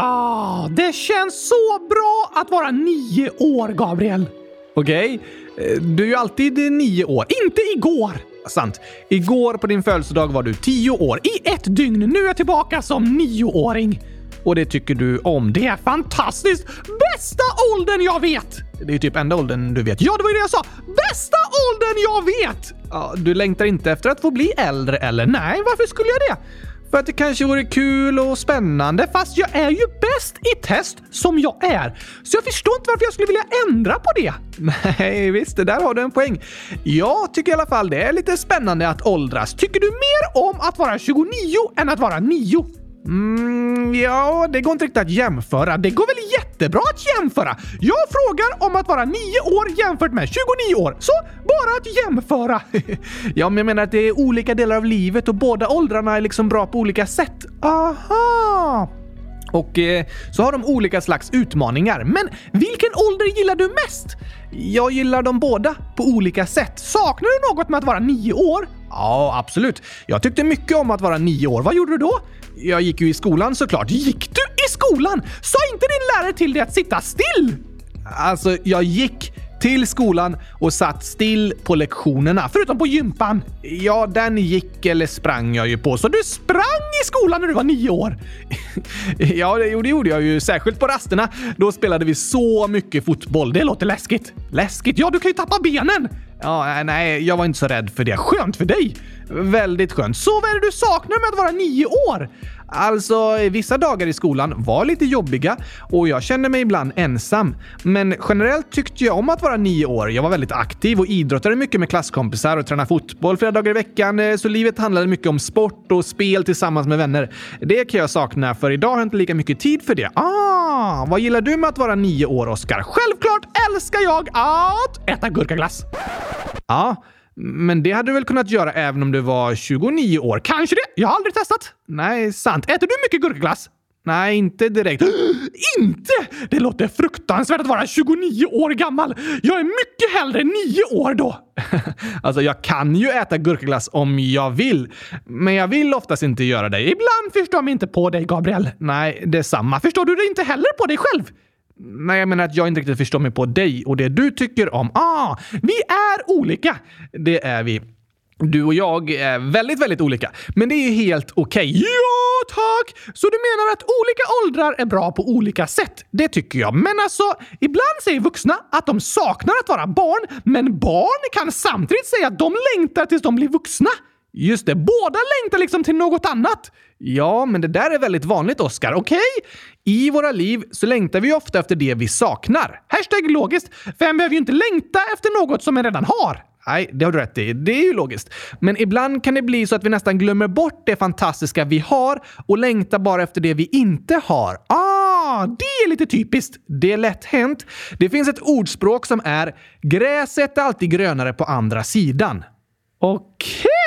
Ah, det känns så bra att vara nio år, Gabriel. Okej, okay. du är ju alltid nio år. Inte igår! Sant. Igår på din födelsedag var du tio år. I ett dygn. Nu är jag tillbaka som nioåring. Och det tycker du om. Det är fantastiskt! Bästa åldern jag vet! Det är typ enda åldern du vet. Ja, det var ju det jag sa! Bästa åldern jag vet! Ja, du längtar inte efter att få bli äldre, eller? Nej, varför skulle jag det? För att det kanske vore kul och spännande. Fast jag är ju bäst i test som jag är. Så jag förstår inte varför jag skulle vilja ändra på det. Nej, visst, där har du en poäng. Jag tycker i alla fall det är lite spännande att åldras. Tycker du mer om att vara 29 än att vara 9? Mm, ja, det går inte riktigt att jämföra. Det går väl jättebra att jämföra? Jag frågar om att vara 9 år jämfört med 29 år. Så bara att jämföra. ja, men jag menar att det är olika delar av livet och båda åldrarna är liksom bra på olika sätt. Aha! Och eh, så har de olika slags utmaningar. Men vilken ålder gillar du mest? Jag gillar dem båda på olika sätt. Saknar du något med att vara nio år? Ja, absolut. Jag tyckte mycket om att vara nio år. Vad gjorde du då? Jag gick ju i skolan såklart. Gick du i skolan? Sa inte din lärare till dig att sitta still? Alltså, jag gick till skolan och satt still på lektionerna. Förutom på gympan. Ja, den gick eller sprang jag ju på. Så du sprang i skolan när du var nio år? ja, det, det gjorde jag ju. Särskilt på rasterna. Då spelade vi så mycket fotboll. Det låter läskigt. Läskigt? Ja, du kan ju tappa benen! Ja, eh, nej, jag var inte så rädd för det. Skönt för dig! Väldigt skönt. Så vad är det du saknar med att vara nio år? Alltså, vissa dagar i skolan var lite jobbiga och jag kände mig ibland ensam. Men generellt tyckte jag om att vara nio år. Jag var väldigt aktiv och idrottade mycket med klasskompisar och tränade fotboll flera dagar i veckan. Eh, så livet handlade mycket om sport och spel tillsammans med vänner. Det kan jag sakna, för idag har jag inte lika mycket tid för det. Ah, vad gillar du med att vara nio år, Oskar? Självklart älskar jag att äta gurkaglass. Ja, men det hade du väl kunnat göra även om du var 29 år? Kanske det! Jag har aldrig testat. Nej, sant. Äter du mycket gurkaglass? Nej, inte direkt. inte? Det låter fruktansvärt att vara 29 år gammal. Jag är mycket hellre 9 år då. alltså, jag kan ju äta gurkaglass om jag vill, men jag vill oftast inte göra det. Ibland förstår jag mig inte på dig, Gabriel. Nej, detsamma. Förstår du dig inte heller på dig själv? Nej, jag menar att jag inte riktigt förstår mig på dig och det du tycker om. Ah, vi är olika! Det är vi. Du och jag är väldigt, väldigt olika. Men det är helt okej. Okay. Ja, tack! Så du menar att olika åldrar är bra på olika sätt? Det tycker jag. Men alltså, ibland säger vuxna att de saknar att vara barn, men barn kan samtidigt säga att de längtar tills de blir vuxna. Just det, båda längtar liksom till något annat. Ja, men det där är väldigt vanligt, Oscar. Okej? Okay? I våra liv så längtar vi ofta efter det vi saknar. Hashtag logiskt. Vem behöver ju inte längta efter något som en redan har? Nej, det har du rätt i. Det är ju logiskt. Men ibland kan det bli så att vi nästan glömmer bort det fantastiska vi har och längtar bara efter det vi inte har. Ah, det är lite typiskt. Det är lätt hänt. Det finns ett ordspråk som är “gräset är alltid grönare på andra sidan”. Okej,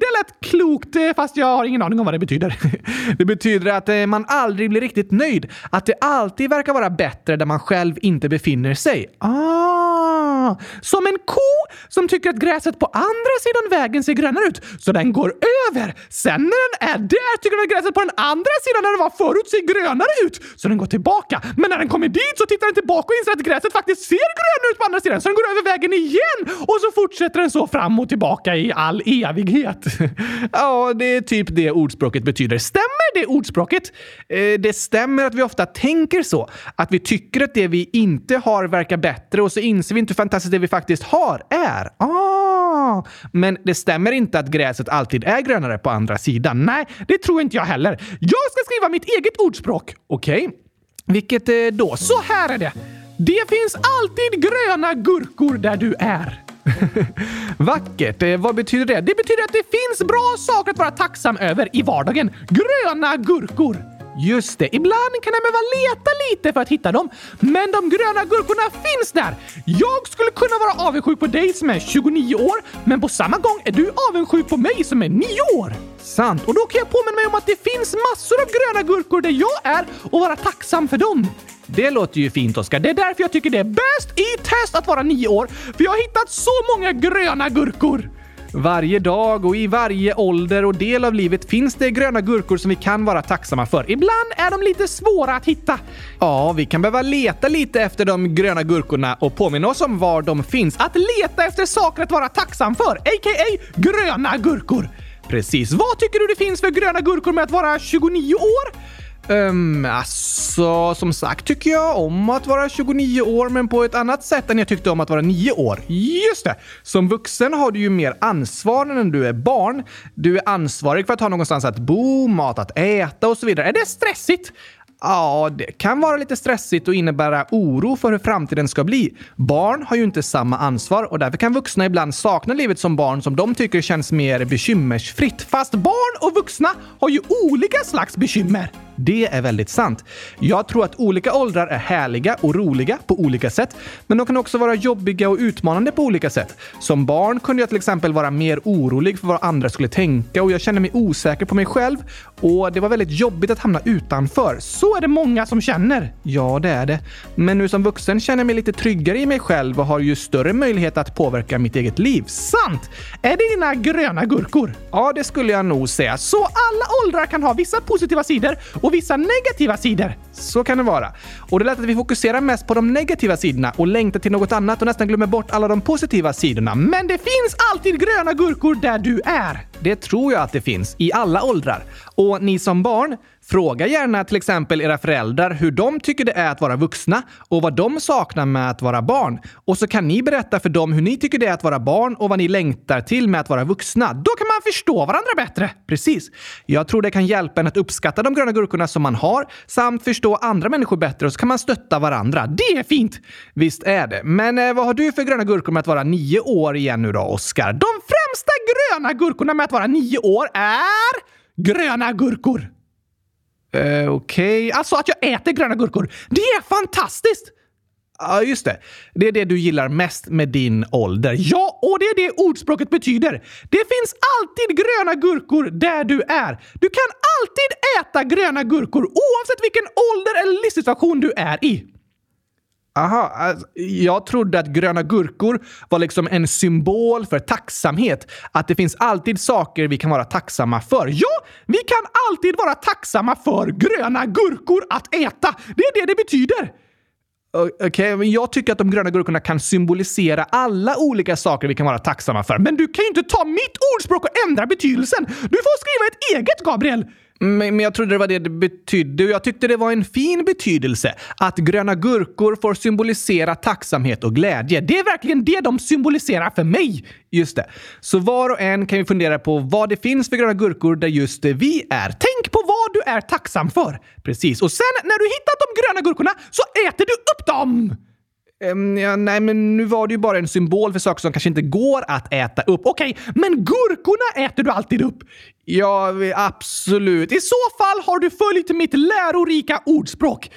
det lät klokt eh, fast jag har ingen aning om vad det betyder. det betyder att eh, man aldrig blir riktigt nöjd. Att det alltid verkar vara bättre där man själv inte befinner sig. Ah, som en ko som tycker att gräset på andra sidan vägen ser grönare ut, så den går över. Sen när den är där tycker den att gräset på den andra sidan där den var förut ser grönare ut, så den går tillbaka. Men när den kommer dit så tittar den tillbaka och inser att gräset faktiskt ser grönare ut på andra sidan, så den går över vägen igen och så fortsätter den så fram och tillbaka i all evighet. ja, det är typ det ordspråket betyder. Stämmer det ordspråket? Eh, det stämmer att vi ofta tänker så. Att vi tycker att det vi inte har verkar bättre och så inser vi inte hur fantastiskt det vi faktiskt har är. Ah. Men det stämmer inte att gräset alltid är grönare på andra sidan. Nej, det tror inte jag heller. Jag ska skriva mitt eget ordspråk. Okej. Okay. Vilket eh, då? Så här är det. Det finns alltid gröna gurkor där du är. Vackert. Eh, vad betyder det? Det betyder att det finns bra saker att vara tacksam över i vardagen. Gröna gurkor. Just det, ibland kan jag behöva leta lite för att hitta dem. Men de gröna gurkorna finns där! Jag skulle kunna vara avundsjuk på dig som är 29 år, men på samma gång är du avundsjuk på mig som är 9 år. Sant, och då kan jag påminna mig om att det finns massor av gröna gurkor där jag är och vara tacksam för dem. Det låter ju fint, Oskar. Det är därför jag tycker det är bäst i test att vara nio år, för jag har hittat så många gröna gurkor. Varje dag och i varje ålder och del av livet finns det gröna gurkor som vi kan vara tacksamma för. Ibland är de lite svåra att hitta. Ja, vi kan behöva leta lite efter de gröna gurkorna och påminna oss om var de finns. Att leta efter saker att vara tacksam för, a.k.a. gröna gurkor. Precis. Vad tycker du det finns för gröna gurkor med att vara 29 år? Um, alltså, som sagt tycker jag om att vara 29 år, men på ett annat sätt än jag tyckte om att vara 9 år. Just det! Som vuxen har du ju mer ansvar än när du är barn. Du är ansvarig för att ha någonstans att bo, mat att äta och så vidare. Är det stressigt? Ja, det kan vara lite stressigt och innebära oro för hur framtiden ska bli. Barn har ju inte samma ansvar och därför kan vuxna ibland sakna livet som barn som de tycker känns mer bekymmersfritt. Fast barn och vuxna har ju olika slags bekymmer. Det är väldigt sant. Jag tror att olika åldrar är härliga och roliga på olika sätt, men de kan också vara jobbiga och utmanande på olika sätt. Som barn kunde jag till exempel vara mer orolig för vad andra skulle tänka och jag kände mig osäker på mig själv och det var väldigt jobbigt att hamna utanför. Så är det många som känner. Ja, det är det. Men nu som vuxen känner jag mig lite tryggare i mig själv och har ju större möjlighet att påverka mitt eget liv. Sant! Är det dina gröna gurkor? Ja, det skulle jag nog säga. Så alla åldrar kan ha vissa positiva sidor och vissa negativa sidor. Så kan det vara. Och det är lätt att vi fokuserar mest på de negativa sidorna och längtar till något annat och nästan glömmer bort alla de positiva sidorna. Men det finns alltid gröna gurkor där du är. Det tror jag att det finns, i alla åldrar. Och ni som barn, Fråga gärna till exempel era föräldrar hur de tycker det är att vara vuxna och vad de saknar med att vara barn. Och så kan ni berätta för dem hur ni tycker det är att vara barn och vad ni längtar till med att vara vuxna. Då kan man förstå varandra bättre. Precis. Jag tror det kan hjälpa en att uppskatta de gröna gurkorna som man har samt förstå andra människor bättre och så kan man stötta varandra. Det är fint! Visst är det. Men eh, vad har du för gröna gurkor med att vara nio år igen nu då, Oskar? De främsta gröna gurkorna med att vara nio år är gröna gurkor. Eh, Okej. Okay. Alltså att jag äter gröna gurkor. Det är fantastiskt! Ja, just det. Det är det du gillar mest med din ålder. Ja, och det är det ordspråket betyder. Det finns alltid gröna gurkor där du är. Du kan alltid äta gröna gurkor oavsett vilken ålder eller livssituation du är i. Aha, alltså, jag trodde att gröna gurkor var liksom en symbol för tacksamhet. Att det finns alltid saker vi kan vara tacksamma för. Ja, vi kan alltid vara tacksamma för gröna gurkor att äta. Det är det det betyder. Okej, okay, men jag tycker att de gröna gurkorna kan symbolisera alla olika saker vi kan vara tacksamma för. Men du kan ju inte ta mitt ordspråk och ändra betydelsen! Du får skriva ett eget, Gabriel! Men, men jag trodde det var det det betydde och jag tyckte det var en fin betydelse. Att gröna gurkor får symbolisera tacksamhet och glädje. Det är verkligen det de symboliserar för mig! Just det. Så var och en kan ju fundera på vad det finns för gröna gurkor där just vi är. Tänk på vad du är tacksam för! Precis. Och sen när du hittat de gröna gurkorna så äter du upp dem! Um, ja, nej, men nu var det ju bara en symbol för saker som kanske inte går att äta upp. Okej, okay, men gurkorna äter du alltid upp. Ja, absolut. I så fall har du följt mitt lärorika ordspråk.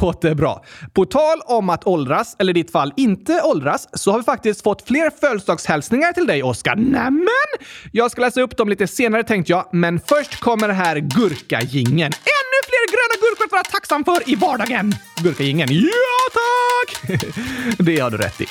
Låter bra. På tal om att åldras, eller i ditt fall inte åldras, så har vi faktiskt fått fler födelsedagshälsningar till dig, Oskar. Nämen! Jag ska läsa upp dem lite senare tänkte jag, men först kommer här gurkagingen. En mer gröna gurkor att vara tacksam för i vardagen! Gurkagingen. Ja, tack! det har du rätt i.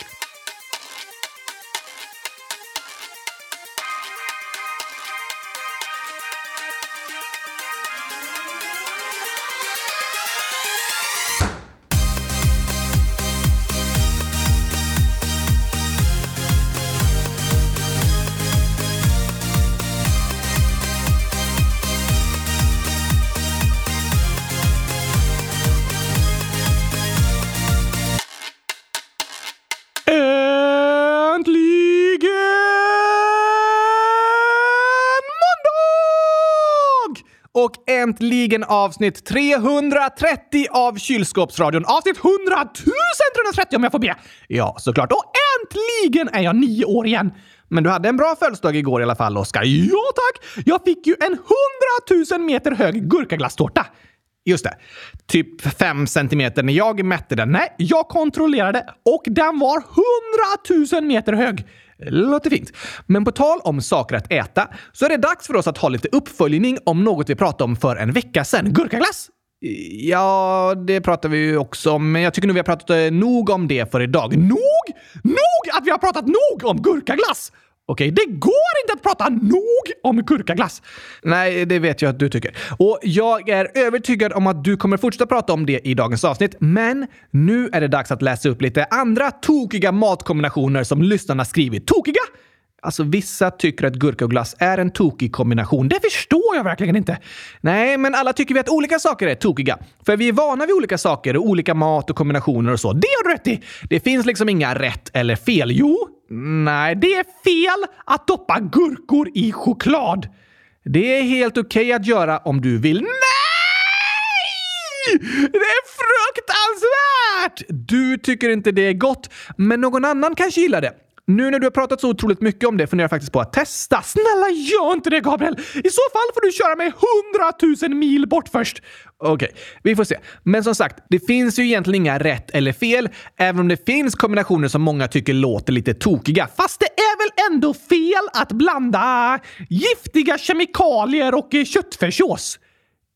Och äntligen avsnitt 330 av Kylskåpsradion. Avsnitt 100 330 om jag får be! Ja, såklart. Och äntligen är jag nio år igen! Men du hade en bra födelsedag igår i alla fall, Oskar. Ja, tack! Jag fick ju en 100 000 meter hög gurkaglasstårta. Just det. Typ 5 centimeter när jag mätte den. Nej, jag kontrollerade och den var 100 000 meter hög. Låter fint. Men på tal om saker att äta så är det dags för oss att ha lite uppföljning om något vi pratade om för en vecka sedan. Gurkaglass! Ja, det pratar vi ju också om, men jag tycker nog vi har pratat eh, nog om det för idag. Nog? Nog att vi har pratat nog om gurkaglass? Okej, det går inte att prata nog om gurkaglass. Nej, det vet jag att du tycker. Och jag är övertygad om att du kommer fortsätta prata om det i dagens avsnitt. Men nu är det dags att läsa upp lite andra tokiga matkombinationer som lyssnarna skrivit. Tokiga? Alltså vissa tycker att gurka och glass är en tokig kombination. Det förstår jag verkligen inte. Nej, men alla tycker vi att olika saker är tokiga. För vi är vana vid olika saker och olika mat och kombinationer och så. Det har du rätt i! Det finns liksom inga rätt eller fel. Jo, nej, det är fel att doppa gurkor i choklad. Det är helt okej okay att göra om du vill. Nej! Det är fruktansvärt! Du tycker inte det är gott, men någon annan kanske gillar det. Nu när du har pratat så otroligt mycket om det funderar jag faktiskt på att testa. Snälla gör inte det Gabriel! I så fall får du köra mig hundratusen mil bort först. Okej, okay, vi får se. Men som sagt, det finns ju egentligen inga rätt eller fel, även om det finns kombinationer som många tycker låter lite tokiga. Fast det är väl ändå fel att blanda giftiga kemikalier och köttfärssås?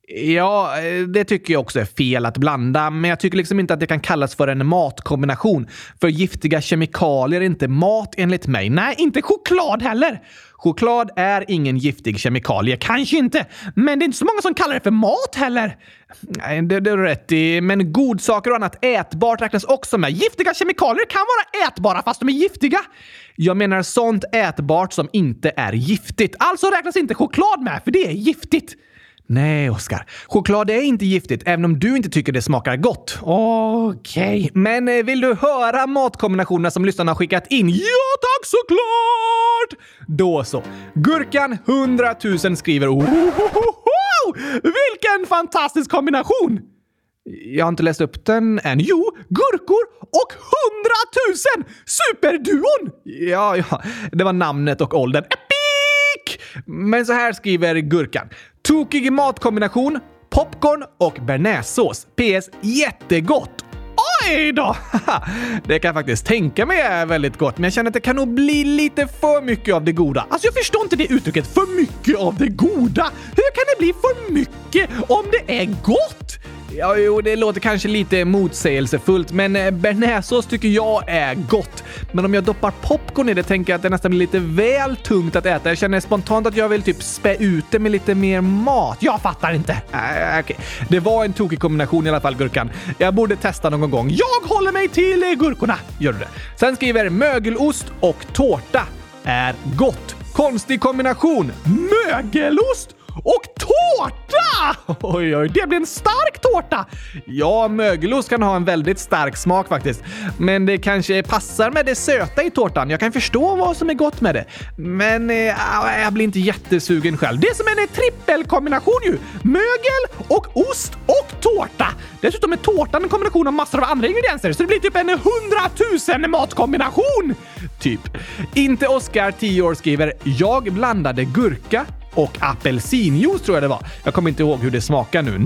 Ja, eh, det tycker jag också är fel att blanda, men jag tycker liksom inte att det kan kallas för en matkombination. För giftiga kemikalier är inte mat enligt mig. Nej, inte choklad heller. Choklad är ingen giftig kemikalie. Kanske inte, men det är inte så många som kallar det för mat heller. Nej, det, det är rätt i. Men godsaker och annat ätbart räknas också med. Giftiga kemikalier kan vara ätbara fast de är giftiga. Jag menar sånt ätbart som inte är giftigt. Alltså räknas inte choklad med, för det är giftigt. Nej, Oskar. Choklad är inte giftigt, även om du inte tycker det smakar gott. Okej. Okay. Men eh, vill du höra matkombinationerna som lyssnarna har skickat in? Ja, tack såklart! Då så. Gurkan 100 000 skriver Ohohoho! Vilken fantastisk kombination! Jag har inte läst upp den än. Jo, gurkor och hundratusen! Superduon! Ja, ja, det var namnet och åldern. Men så här skriver Gurkan. Tokig matkombination, popcorn och bearnaisesås. PS. Jättegott! Oj då! det kan jag faktiskt tänka mig är väldigt gott, men jag känner att det kan nog bli lite för mycket av det goda. Alltså jag förstår inte det uttrycket, för mycket av det goda. Hur kan det bli för mycket om det är gott? Ja, jo, det låter kanske lite motsägelsefullt, men eh, bearnaisesås tycker jag är gott. Men om jag doppar popcorn i det tänker jag att det nästan blir lite väl tungt att äta. Jag känner spontant att jag vill typ spä ut det med lite mer mat. Jag fattar inte. Äh, okay. Det var en tokig kombination i alla fall, Gurkan. Jag borde testa någon gång. Jag håller mig till gurkorna. Gör du det? Sen skriver mögelost och tårta är gott. Konstig kombination. Mögelost och tårta! Oj, oj, det blir en stark tårta! Ja, mögelost kan ha en väldigt stark smak faktiskt. Men det kanske passar med det söta i tårtan. Jag kan förstå vad som är gott med det. Men eh, jag blir inte jättesugen själv. Det är som en eh, trippelkombination ju! Mögel och ost och tårta! Dessutom är tårtan en kombination av massor av andra ingredienser, så det blir typ en hundratusen matkombination! Typ. Inte Oscar, 10 år, skriver “Jag blandade gurka, och apelsinjuice tror jag det var. Jag kommer inte ihåg hur det smakar nu.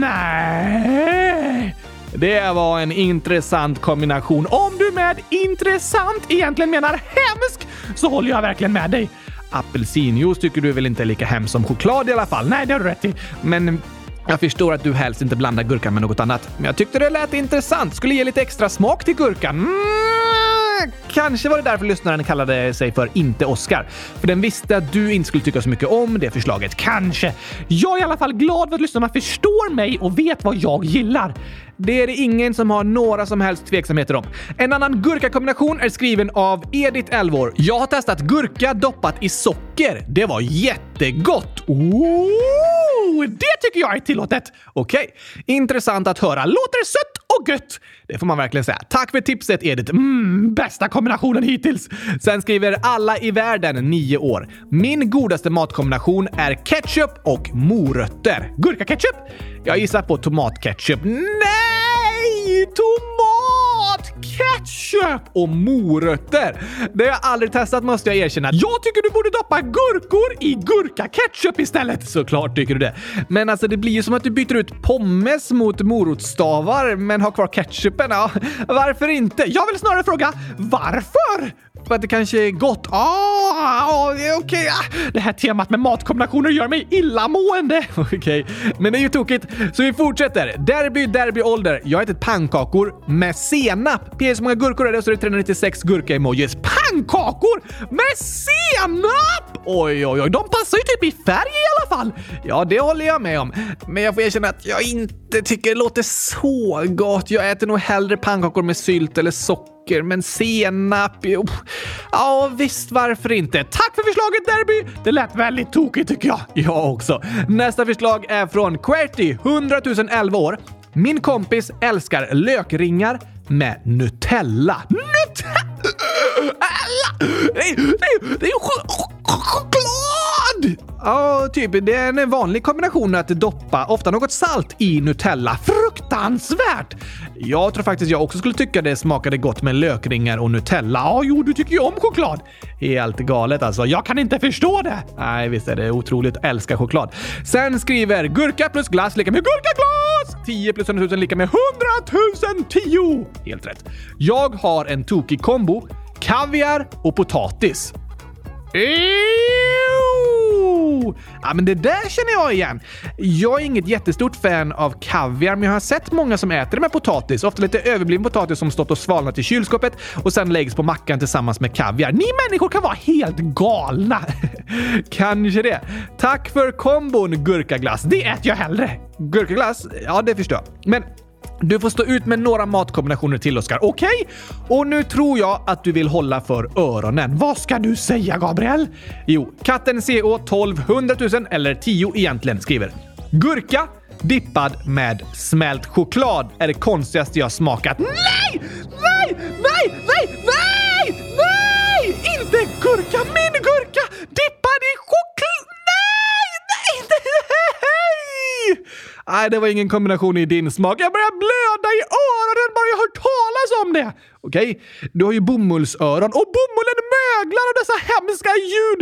Nej! Det var en intressant kombination. Om du med intressant egentligen menar hemsk så håller jag verkligen med dig. Apelsinjuice tycker du väl inte är lika hemskt som choklad i alla fall? Nej, det har du rätt i. Men jag förstår att du helst inte blandar gurkan med något annat. Men jag tyckte det lät intressant. Skulle ge lite extra smak till gurkan. Mm Kanske var det därför lyssnaren kallade sig för Inte Oscar. För den visste att du inte skulle tycka så mycket om det förslaget. Kanske. Jag är i alla fall glad för att lyssnarna förstår mig och vet vad jag gillar. Det är det ingen som har några som helst tveksamheter om. En annan gurkakombination är skriven av Edith Elvor. Jag har testat gurka doppat i socker. Det var jättegott! Ooh, det tycker jag är tillåtet! Okej, okay. intressant att höra. Låter sött och gött! Det får man verkligen säga. Tack för tipset Edith. Mm, bästa kombinationen hittills! Sen skriver alla i världen, 9 år. Min godaste matkombination är ketchup och morötter. Gurkaketchup? Jag gissar på tomatketchup. Nej! Tomat! Ketchup och morötter! Det har jag aldrig testat måste jag erkänna. Jag tycker du borde doppa gurkor i gurkaketchup istället! Såklart tycker du det. Men alltså det blir ju som att du byter ut pommes mot morotsstavar men har kvar ketchupen. Ja, varför inte? Jag vill snarare fråga varför? På att det kanske är gott. Ah, ah, ah okej. Okay. Ah, det här temat med matkombinationer gör mig illamående. Okej, okay. men det är ju tokigt. Så vi fortsätter. Derby, derby, ålder. Jag har ätit pannkakor med senap. PS, hur många gurkor är det? Så det är 396 gurka-emojis. Pannkakor med senap! Oj, oj, oj, de passar ju typ i färg i alla fall. Ja, det håller jag med om. Men jag får erkänna att jag inte tycker det låter så gott. Jag äter nog hellre pannkakor med sylt eller socker, men senap... Jo. Ja, visst, varför inte? Tack för förslaget Derby! Det lät väldigt tokigt tycker jag. Jag också. Nästa förslag är från Querty, 100 011 år. Min kompis älskar lökringar med Nutella. Nutella! Det är ju det är choklad! Ja, typ. Det är en vanlig kombination att doppa ofta något salt i Nutella. Fruktansvärt! Jag tror faktiskt jag också skulle tycka det smakade gott med lökringar och Nutella. Ja, jo, du tycker ju om choklad. Helt galet alltså. Jag kan inte förstå det. Nej, visst är det otroligt. Älskar choklad. Sen skriver gurka plus glass lika med gurkaglass! 10 plus 100 000 lika med 100 010! Helt rätt. Jag har en tokig kombo. Kaviar och potatis. Ja, men det där känner jag igen. Jag är inget jättestort fan av kaviar, men jag har sett många som äter det med potatis. Ofta lite överbliven potatis som stått och svalnat i kylskåpet och sen läggs på mackan tillsammans med kaviar. Ni människor kan vara helt galna! Kanske det. Tack för kombon gurkaglass. Det äter jag hellre. Gurkaglass? Ja, det förstår jag. Men du får stå ut med några matkombinationer till, Oskar. Okej? Okay? Och nu tror jag att du vill hålla för öronen. Vad ska du säga, Gabriel? Jo, katten CO 12 100 000 eller 10 egentligen skriver Gurka dippad med smält choklad är det konstigaste jag smakat. Nej! Nej! Nej! Nej! Nej! Nej! Inte gurka! Gurka! Dippad i choklad! Nej! Nej! Nej! Det var ingen kombination i din smak. Jag börjar blöda i öronen bara jag hört talas om det! Okej, okay. du har ju bomullsöron och bomullen möglar av dessa hemska ljud.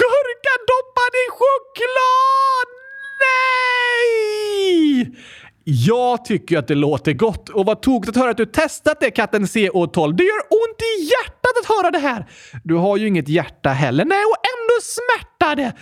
Gurka doppad i choklad! Nej! Jag tycker att det låter gott och vad tokigt att höra att du testat det katten CO12. Det gör ont i hjärtat att höra det här. Du har ju inget hjärta heller. Nej, och ändå smärtar det.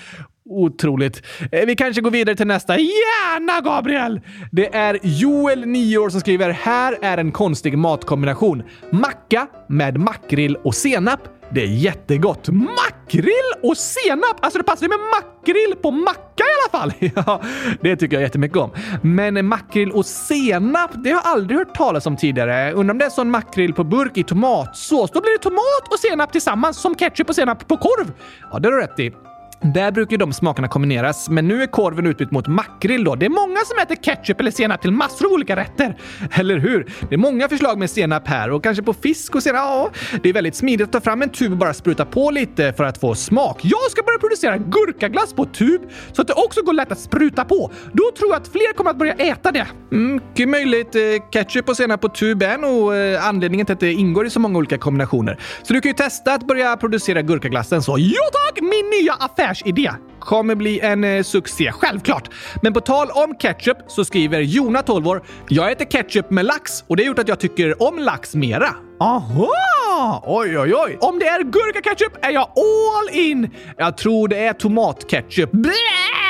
Otroligt. Eh, vi kanske går vidare till nästa. Gärna, Gabriel! Det är Joel, 9 år, som skriver “Här är en konstig matkombination. Macka med makrill och senap. Det är jättegott. Makrill och senap! Alltså det passar ju med makrill på macka i alla fall. ja, det tycker jag jättemycket om. Men makrill och senap, det har jag aldrig hört talas om tidigare. Undrar om det är sån makrill på burk i tomatsås. Då blir det tomat och senap tillsammans som ketchup och senap på korv. Ja, det har du rätt i. Där brukar ju de smakerna kombineras, men nu är korven utbytt mot makrill då. Det är många som äter ketchup eller senap till massor av olika rätter. Eller hur? Det är många förslag med senap här och kanske på fisk och senap. Ja, det är väldigt smidigt att ta fram en tub och bara spruta på lite för att få smak. Jag ska börja producera gurkaglass på tub så att det också går lätt att spruta på. Då tror jag att fler kommer att börja äta det. Mm, mycket mm, möjligt. Eh, ketchup och senap på tub är nog eh, anledningen till att det ingår i så många olika kombinationer. Så du kan ju testa att börja producera gurkaglassen så. Ja tack! Min nya affär affärsidé kommer bli en eh, succé, självklart. Men på tal om ketchup så skriver Jona, 12 år, “Jag äter ketchup med lax och det har gjort att jag tycker om lax mera.” Aha! Oj, oj, oj. Om det är gurkaketchup är jag all in! Jag tror det är tomatketchup. Blä!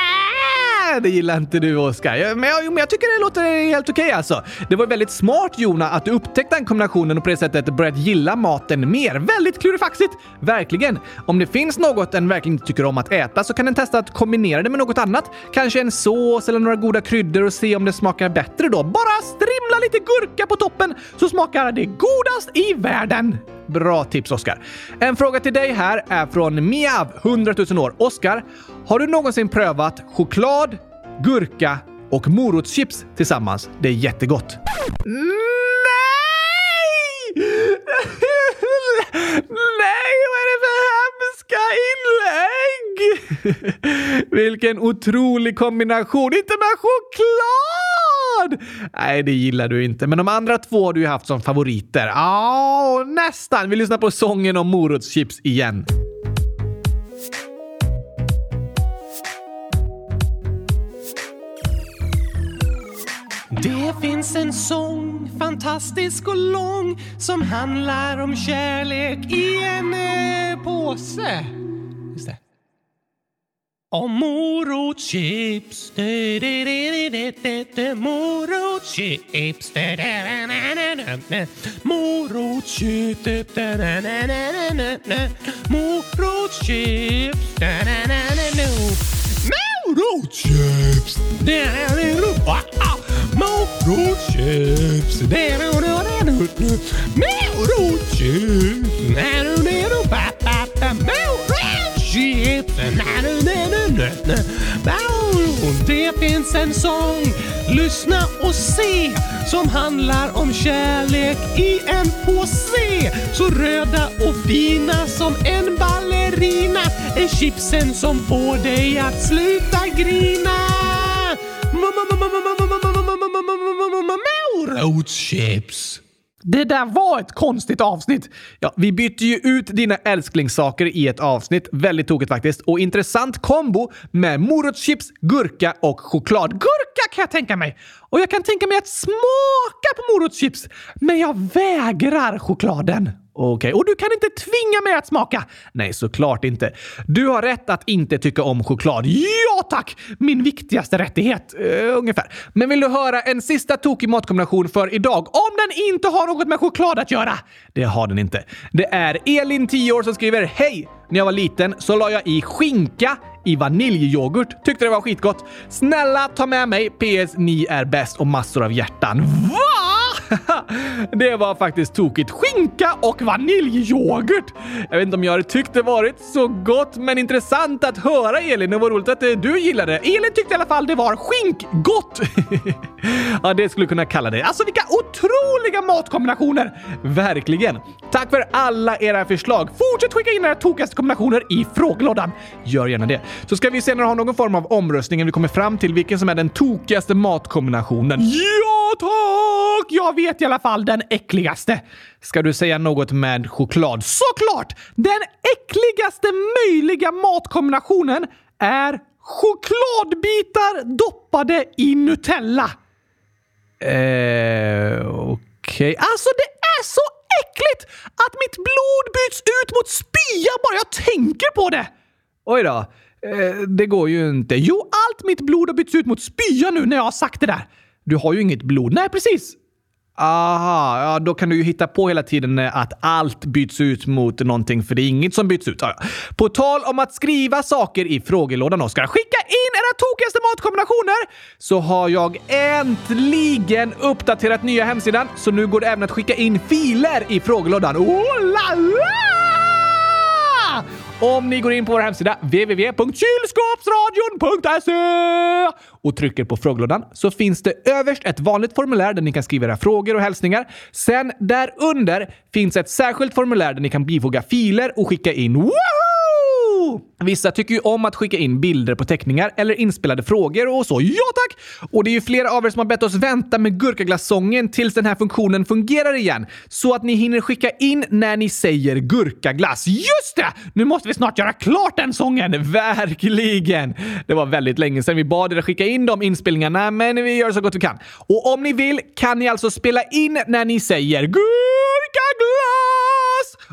Det gillar inte du, Oskar. Men jag, men jag tycker det låter helt okej okay, alltså. Det var väldigt smart, Jona, att du upptäckte den kombinationen och på det sättet börjat gilla maten mer. Väldigt klurifaxigt! Verkligen. Om det finns något en verkligen inte tycker om att äta så kan den testa att kombinera det med något annat. Kanske en sås eller några goda kryddor och se om det smakar bättre då. Bara strimla lite gurka på toppen så smakar det godast i världen. Bra tips, Oskar. En fråga till dig här är från Miav, 100 000 år. Oskar, har du någonsin prövat choklad, gurka och morotschips tillsammans? Det är jättegott. Nej! Nej, vad är det för hemska inlägg? Vilken otrolig kombination! Inte med choklad! Nej, det gillar du inte. Men de andra två har du ju haft som favoriter. Ja, nästan. Vi lyssnar på sången om morotschips igen. Det finns en sång, fantastisk och lång som handlar om kärlek i en eh, påse. Just det. Om morotschips, morotschips, morotschips, morotschips, morotschips, det finns en sång, lyssna och se, som handlar om kärlek i en påse. Så röda och fina som en ballerina. Är chipsen som får dig att sluta grina. Morotschips. Det där var ett konstigt avsnitt. Ja, vi bytte ju ut dina älsklingssaker i ett avsnitt. Väldigt tokigt faktiskt. Och intressant kombo med morotschips, gurka och choklad. Gurka kan jag tänka mig! Och jag kan tänka mig att smaka på morotschips. Men jag vägrar chokladen. Okej, okay. och du kan inte tvinga mig att smaka! Nej, såklart inte. Du har rätt att inte tycka om choklad. Ja tack! Min viktigaste rättighet. Uh, ungefär. Men vill du höra en sista tokig matkombination för idag? Om den inte har något med choklad att göra! Det har den inte. Det är Elin, 10 år, som skriver Hej! När jag var liten så la jag i skinka i vaniljyoghurt. Tyckte det var skitgott. Snälla ta med mig. PS. Ni är bäst och massor av hjärtan. Va? det var faktiskt tokigt. Skinka och vaniljyoghurt! Jag vet inte om jag hade tyckt det varit så gott, men intressant att höra Elin. Det var roligt att eh, du gillade det. Elin tyckte i alla fall det var skinkgott! ja, det skulle kunna kalla det. Alltså vilka otroliga matkombinationer! Verkligen! Tack för alla era förslag. Fortsätt skicka in era tokigaste kombinationer i frågelådan. Gör gärna det. Så ska vi senare ha någon form av omröstning när vi kommer fram till vilken som är den tokigaste matkombinationen. Ja, tack! Jag vet i alla fall den äckligaste. Ska du säga något med choklad? Såklart! Den äckligaste möjliga matkombinationen är chokladbitar doppade i Nutella. Eh, okej. Okay. Alltså det är så äckligt att mitt blod byts ut mot spya bara jag tänker på det! Oj då. Eh, det går ju inte. Jo, allt mitt blod har bytts ut mot spya nu när jag har sagt det där. Du har ju inget blod. Nej, precis. Aha, ja, då kan du ju hitta på hela tiden eh, att allt byts ut mot någonting, för det är inget som byts ut. Ja, På tal om att skriva saker i frågelådan, Oskar. Skicka in era tokigaste matkombinationer! Så har jag äntligen uppdaterat nya hemsidan, så nu går det även att skicka in filer i frågelådan. Oh la la! Om ni går in på vår hemsida www.kylskåpsradion.se och trycker på frågelådan så finns det överst ett vanligt formulär där ni kan skriva era frågor och hälsningar. Sen där under finns ett särskilt formulär där ni kan bifoga filer och skicka in Woohoo! Vissa tycker ju om att skicka in bilder på teckningar eller inspelade frågor och så. Ja tack! Och det är ju flera av er som har bett oss vänta med gurkaglassången tills den här funktionen fungerar igen. Så att ni hinner skicka in när ni säger gurkaglass. Just det! Nu måste vi snart göra klart den sången! Verkligen! Det var väldigt länge sedan vi bad er att skicka in de inspelningarna, men vi gör så gott vi kan. Och om ni vill kan ni alltså spela in när ni säger gurkaglass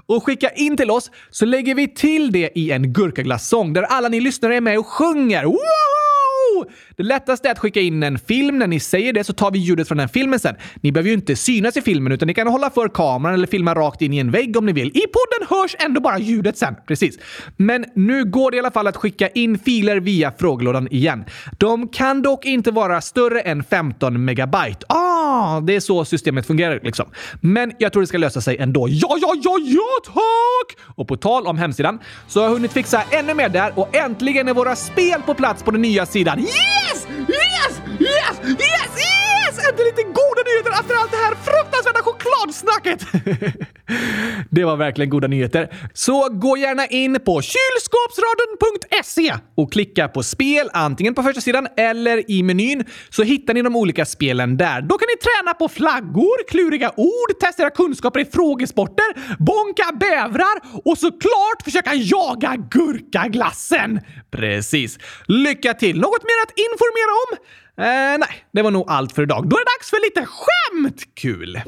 och skicka in till oss så lägger vi till det i en gurkaglass sång där alla ni lyssnare är med och sjunger. Woho! Det lättaste är att skicka in en film. När ni säger det så tar vi ljudet från den filmen sen. Ni behöver ju inte synas i filmen utan ni kan hålla för kameran eller filma rakt in i en vägg om ni vill. I podden hörs ändå bara ljudet sen. Precis. Men nu går det i alla fall att skicka in filer via frågelådan igen. De kan dock inte vara större än 15 megabyte. Ah, det är så systemet fungerar liksom. Men jag tror det ska lösa sig ändå. Ja, ja, ja, ja, tack! Och på tal om hemsidan så har jag hunnit fixa ännu mer där och äntligen är våra spel på plats på den nya sidan. Yeah! Yes! Yes! Yes! Yes! Äntligen lite goda nyheter efter allt det här fruktansvärda chokladsnacket! det var verkligen goda nyheter. Så gå gärna in på kylskåpsradion.se och klicka på spel antingen på första sidan eller i menyn så hittar ni de olika spelen där. Då kan ni träna på flaggor, kluriga ord, testa era kunskaper i frågesporter, bonka bävrar och såklart försöka jaga gurkaglassen. Precis. Lycka till! Något mer att informera om? Eh, nej, det var nog allt för idag. Då är det dags för lite skämt! Kul!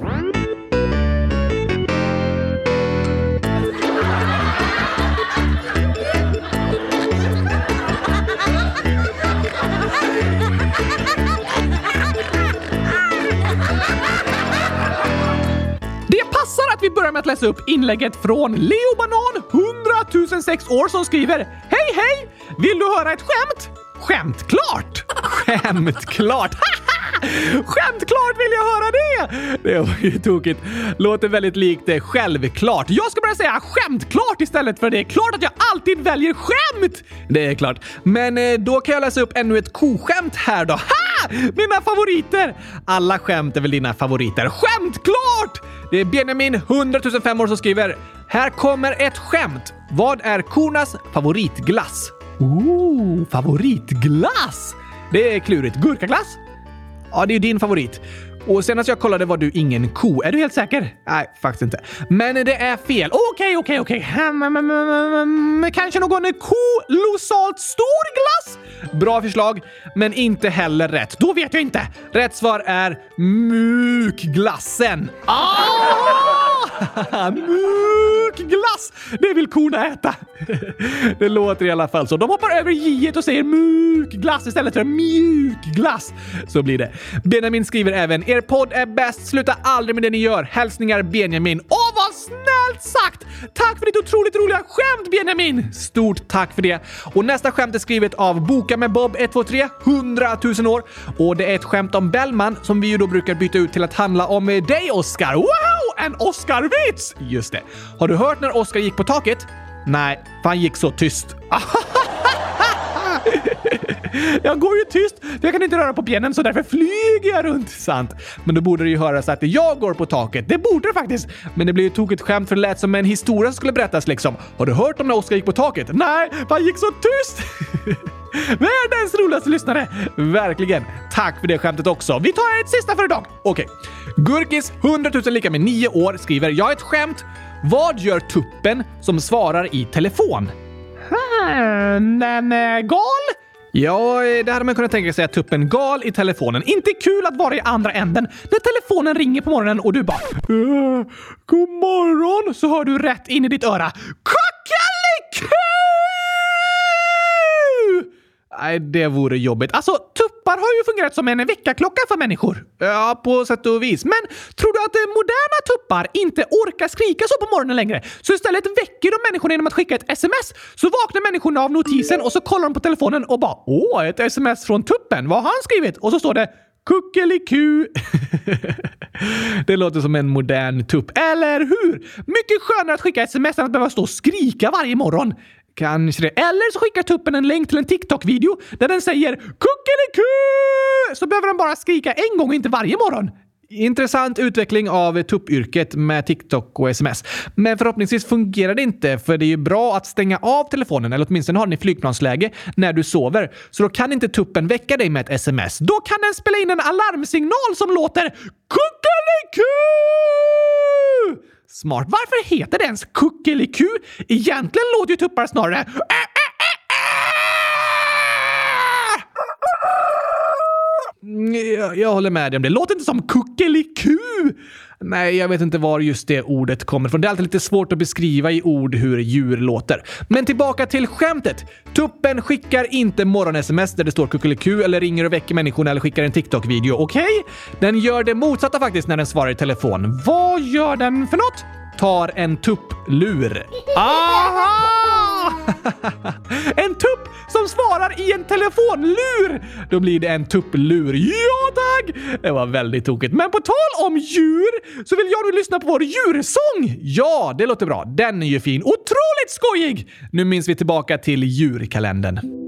Vi börjar med att läsa upp inlägget från Leo Banan, 100 006 år, som skriver Hej hej! Vill du höra ett skämt? Skämtklart! Skämtklart! Skämtklart vill jag höra det! Det var ju tokigt. Låter väldigt likt det självklart. Jag ska börja säga skämtklart istället för det är klart att jag alltid väljer skämt! Det är klart. Men eh, då kan jag läsa upp ännu ett koskämt här då. Ha! Mina favoriter! Alla skämt är väl dina favoriter? Skämtklart! Det är Benjamin, 100 005 år, som skriver “Här kommer ett skämt. Vad är kornas favoritglass?” Ooh, favoritglass! Det är klurigt. Gurkaglass? Ja, det är ju din favorit. Och senast jag kollade var du ingen ko. Är du helt säker? Nej, faktiskt inte. Men det är fel. Okej, okej, okej. Kanske någon kolossalt stor glass? Bra förslag, men inte heller rätt. Då vet jag inte. Rätt svar är mjukglassen. Ah! Mukglass! Det vill korna äta. Det låter i alla fall så. De hoppar över j och säger mukglass istället för mjukglass. Så blir det. Benjamin skriver även “Er podd är bäst. Sluta aldrig med det ni gör. Hälsningar Benjamin.” Åh, vad snällt sagt! Tack för ditt otroligt roliga skämt, Benjamin! Stort tack för det. Och nästa skämt är skrivet av Boka med Bob 123, 100 000 år. Och det är ett skämt om Bellman som vi ju då brukar byta ut till att handla om eh, dig, Oscar. Wow! En Oscar-vits! Just det. Har du hört när Oscar gick på taket? Nej, för han gick så tyst. Jag går ju tyst, för jag kan inte röra på benen så därför flyger jag runt. Sant. Men då borde det ju höras att jag går på taket. Det borde det faktiskt. Men det blir ju tokigt skämt för det lät som en historia som skulle berättas liksom. Har du hört om när Oskar gick på taket? Nej, för han gick så tyst! Världens roligaste lyssnare! Verkligen. Tack för det skämtet också. Vi tar ett sista för idag. Okej. Gurkis, 100 000 lika med 9 år, skriver “Jag är ett skämt. Vad gör tuppen som svarar i telefon?” Hmm, en är eh, gal? Ja, eh, det hade man kunnat tänka sig att tuppen gal i telefonen. Inte kul att vara i andra änden. När telefonen ringer på morgonen och du bara “God morgon” så hör du rätt in i ditt öra “Kom!” Nej, det vore jobbigt. Alltså, tuppar har ju fungerat som en väckarklocka för människor. Ja, på sätt och vis. Men tror du att moderna tuppar inte orkar skrika så på morgonen längre? Så istället väcker de människorna genom att skicka ett sms. Så vaknar människorna av notisen och så kollar de på telefonen och bara “Åh, ett sms från tuppen. Vad har han skrivit?” Och så står det Kuckeliku. det låter som en modern tupp, eller hur? Mycket skönare att skicka sms än att behöva stå och skrika varje morgon. Kanske det. Eller så skickar tuppen en länk till en TikTok-video där den säger kuckeliku! Så behöver den bara skrika en gång och inte varje morgon. Intressant utveckling av tuppyrket med TikTok och sms. Men förhoppningsvis fungerar det inte, för det är ju bra att stänga av telefonen, eller åtminstone ha den i flygplansläge, när du sover. Så då kan inte tuppen väcka dig med ett sms. Då kan den spela in en alarmsignal som låter kuckeliku! Smart. Varför heter det ens kuckeliku? Egentligen låter ju tuppar snarare äh, Mm, jag, jag håller med dig om det. Låter inte som kuckeliku! Nej, jag vet inte var just det ordet kommer från. Det är alltid lite svårt att beskriva i ord hur djur låter. Men tillbaka till skämtet. Tuppen skickar inte morgon-sms där det står kuckeliku eller ringer och väcker människorna eller skickar en TikTok-video. Okej? Okay? Den gör det motsatta faktiskt när den svarar i telefon. Vad gör den för något? Tar en tupplur. Aha! en tupp som svarar i en telefonlur! Då blir det en tupplur. Ja tack! Det var väldigt tokigt. Men på tal om djur så vill jag nu lyssna på vår djursång. Ja, det låter bra. Den är ju fin. Otroligt skojig! Nu minns vi tillbaka till djurkalendern.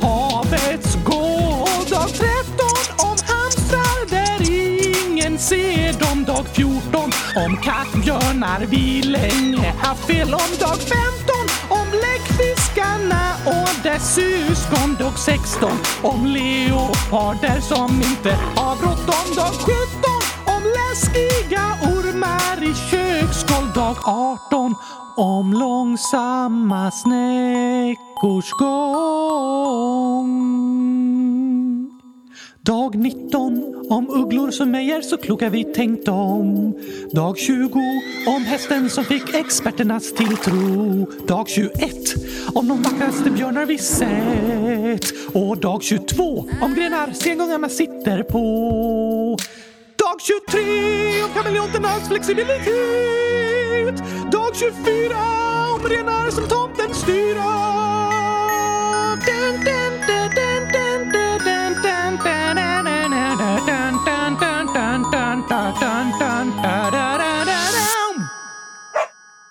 På havets gård. Dag 13 om hamstrar där ingen ser dem. Dag 14 om kattbjörnar vi länge haft fel om. Dag 15 om bläckfiskarna och dess syskon. Dag 16 om leoparder som inte har bråttom. Dag 17 om läskiga ormar i köksgolv. Dag 18 om långsamma snäckors gång. Dag 19 om ugglor som mejar så kloka vi tänkt om. Dag 20 om hästen som fick experternas tilltro. Dag 21 om de vackraste björnar vi sett. Och dag 22 om grenar sengångarna sitter på. Dag 23 om kameleonternas flexibilitet. Dag 24 om renar som tomten styra. Dun, dun, dun, dun, dun, dun, dun, dun.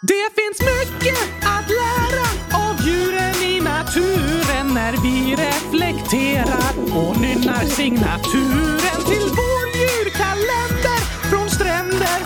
Det finns mycket att lära av djuren i naturen när vi reflekterar och nynnar signaturen till vår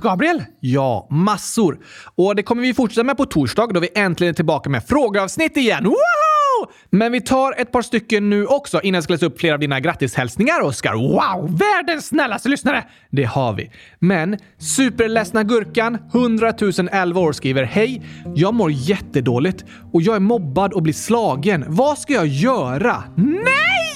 Upp, Gabriel? Ja, massor. Och det kommer vi fortsätta med på torsdag då vi äntligen är tillbaka med frågeavsnitt igen. Woho! Men vi tar ett par stycken nu också innan jag ska läsa upp flera av dina grattishälsningar, Oskar. Wow, världens snällaste lyssnare! Det har vi. Men superledsna Gurkan, 100 011 år, skriver Hej! Jag mår jättedåligt och jag är mobbad och blir slagen. Vad ska jag göra? Nej!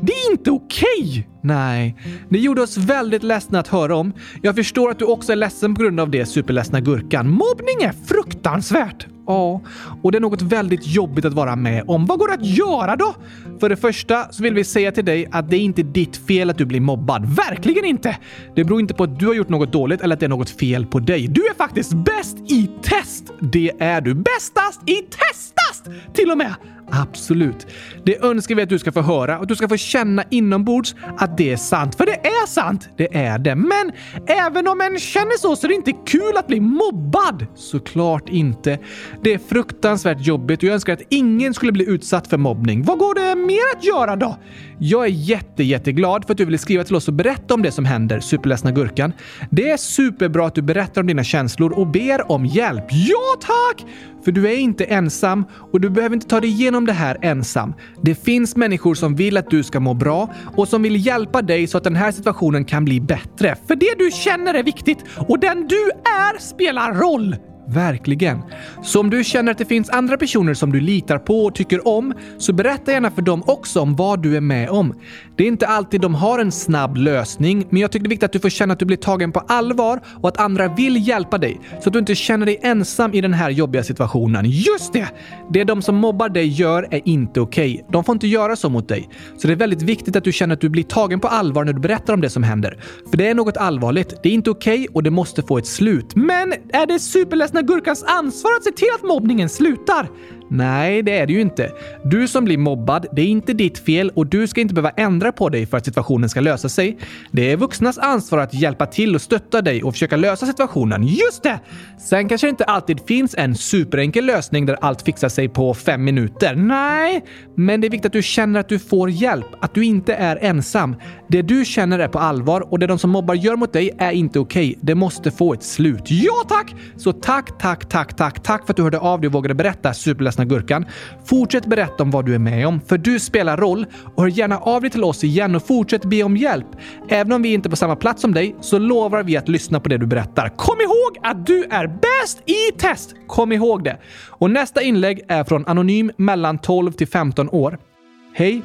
Det är inte okej! Nej, det gjorde oss väldigt ledsna att höra om. Jag förstår att du också är ledsen på grund av det, superledsna Gurkan. Mobbning är fruktansvärt. Ja, och det är något väldigt jobbigt att vara med om. Vad går det att göra då? För det första så vill vi säga till dig att det är inte ditt fel att du blir mobbad. Verkligen inte! Det beror inte på att du har gjort något dåligt eller att det är något fel på dig. Du är faktiskt bäst i test! Det är du. Bästast i testast! Till och med! Absolut. Det önskar vi att du ska få höra och att du ska få känna inombords att det är sant. För det är sant! Det är det. Men även om en känner så så är det inte kul att bli mobbad. Såklart inte. Det är fruktansvärt jobbigt och jag önskar att ingen skulle bli utsatt för mobbning. Vad går det mer att göra då? Jag är jätte, jätteglad för att du ville skriva till oss och berätta om det som händer, superledsna Gurkan. Det är superbra att du berättar om dina känslor och ber om hjälp. Ja, tack! För du är inte ensam och du behöver inte ta dig igenom det här ensam. Det finns människor som vill att du ska må bra och som vill hjälpa dig så att den här situationen kan bli bättre. För det du känner är viktigt och den du är spelar roll. Verkligen. Så om du känner att det finns andra personer som du litar på och tycker om, så berätta gärna för dem också om vad du är med om. Det är inte alltid de har en snabb lösning, men jag tycker det är viktigt att du får känna att du blir tagen på allvar och att andra vill hjälpa dig, så att du inte känner dig ensam i den här jobbiga situationen. Just det! Det de som mobbar dig gör är inte okej. Okay. De får inte göra så mot dig. Så det är väldigt viktigt att du känner att du blir tagen på allvar när du berättar om det som händer. För det är något allvarligt. Det är inte okej okay och det måste få ett slut. Men är det superläskigt superledsna Gurkans ansvar att se till att mobbningen slutar? Nej, det är det ju inte. Du som blir mobbad, det är inte ditt fel och du ska inte behöva ändra på dig för att situationen ska lösa sig. Det är vuxnas ansvar att hjälpa till och stötta dig och försöka lösa situationen. Just det! Sen kanske det inte alltid finns en superenkel lösning där allt fixar sig på fem minuter. Nej, men det är viktigt att du känner att du får hjälp, att du inte är ensam. Det du känner är på allvar och det de som mobbar gör mot dig är inte okej. Okay. Det måste få ett slut. Ja tack! Så tack, tack, tack, tack, tack för att du hörde av dig och vågade berätta, Ledsna gurkan. Fortsätt berätta om vad du är med om, för du spelar roll och hör gärna av dig till oss igen och fortsätt be om hjälp. Även om vi inte är på samma plats som dig så lovar vi att lyssna på det du berättar. Kom ihåg att du är bäst i test! Kom ihåg det. Och nästa inlägg är från Anonym mellan 12 till 15 år. Hej!